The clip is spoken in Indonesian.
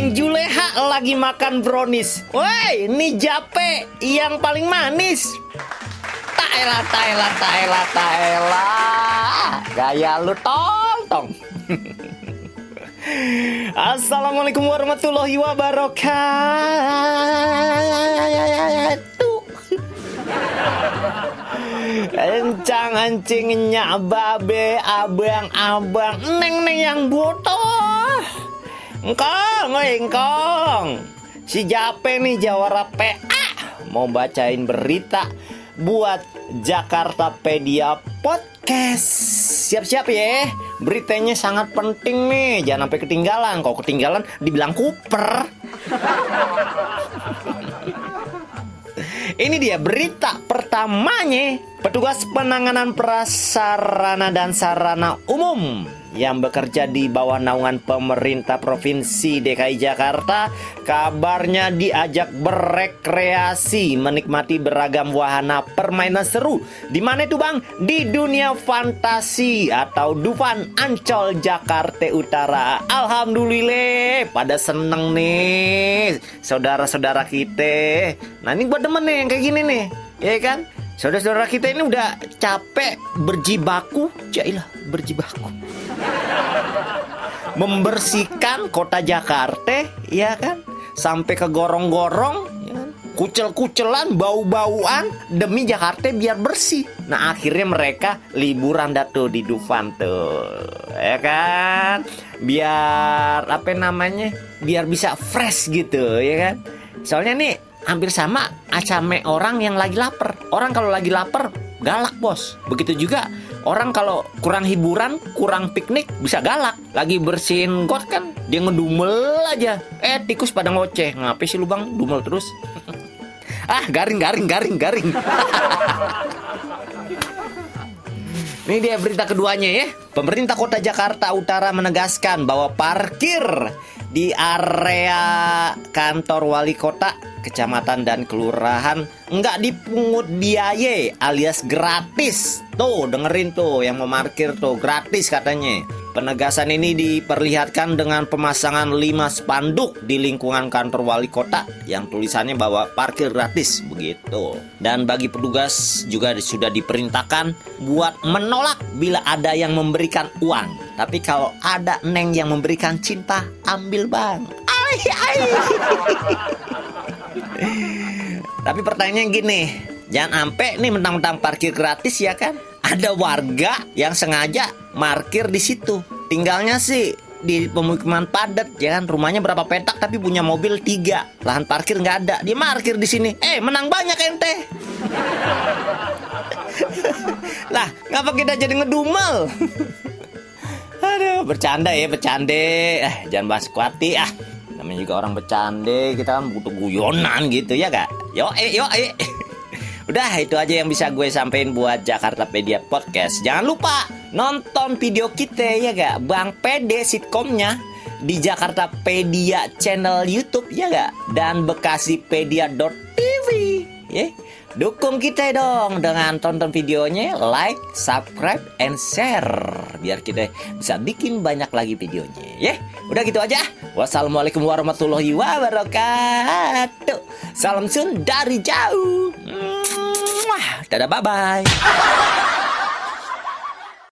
Neng Juleha lagi makan brownies. Woi, ini jape yang paling manis. Taela, taela, taela, taela. Gaya lu tong, tong. Assalamualaikum warahmatullahi wabarakatuh. Encang ancingnya babe abang abang neng neng yang butuh. Engkong, oi, engkong. Si Jape nih jawara PA mau bacain berita buat Jakarta Pedia Podcast. Siap-siap ya. Beritanya sangat penting nih. Jangan sampai ketinggalan. Kalau ketinggalan dibilang kuper. Ini dia berita pertamanya. Petugas penanganan prasarana dan sarana umum yang bekerja di bawah naungan pemerintah Provinsi DKI Jakarta. Kabarnya diajak berekreasi menikmati beragam wahana permainan seru. Di mana itu Bang? Di dunia fantasi atau Dufan Ancol Jakarta Utara. Alhamdulillah pada seneng nih saudara-saudara kita. Nah ini buat temen nih yang kayak gini nih ya kan? Saudara-saudara kita ini udah capek berjibaku, jailah berjibaku. Membersihkan kota Jakarta, ya kan? Sampai ke gorong-gorong, ya kan? kucel-kucelan, bau-bauan demi Jakarta biar bersih. Nah akhirnya mereka liburan dah tuh di Dufan tuh, ya kan? Biar apa namanya? Biar bisa fresh gitu, ya kan? Soalnya nih hampir sama acame orang yang lagi lapar. Orang kalau lagi lapar galak bos. Begitu juga orang kalau kurang hiburan, kurang piknik bisa galak. Lagi bersihin got kan dia ngedumel aja. Eh tikus pada ngoceh. Ngapain sih lu bang dumel terus? ah garing garing garing garing. Ini dia berita keduanya ya. Pemerintah Kota Jakarta Utara menegaskan bahwa parkir di area kantor wali kota, kecamatan dan kelurahan nggak dipungut biaya alias gratis. Tuh dengerin tuh yang mau parkir tuh gratis katanya. Penegasan ini diperlihatkan dengan pemasangan 5 spanduk di lingkungan kantor wali kota yang tulisannya bahwa parkir gratis begitu. Dan bagi petugas juga sudah diperintahkan buat menolak bila ada yang memberikan uang. Tapi kalau ada neng yang memberikan cinta, ambil bang. Ay, ay. Tapi pertanyaannya gini, jangan sampai nih mentang-mentang parkir gratis ya kan? Ada warga yang sengaja parkir di situ. Tinggalnya sih di pemukiman padat ya kan? Rumahnya berapa petak tapi punya mobil tiga. Lahan parkir nggak ada. Dia parkir di sini. Eh menang banyak ente. Lah ngapa kita jadi ngedumel? Aduh bercanda ya bercanda. Eh jangan bahas kuati ah juga orang bercanda kita kan butuh guyonan gitu ya gak yo eh yo eh Udah itu aja yang bisa gue sampein buat Jakarta Pedia Podcast. Jangan lupa nonton video kita ya gak Bang Pede sitkomnya di Jakarta Pedia channel YouTube ya gak dan bekasipedia.tv ya. Dukung kita dong dengan tonton videonya, like, subscribe, and share biar kita bisa bikin banyak lagi videonya ya. Udah gitu aja. Wassalamualaikum warahmatullahi wabarakatuh. Salam sun dari jauh. Dadah bye bye.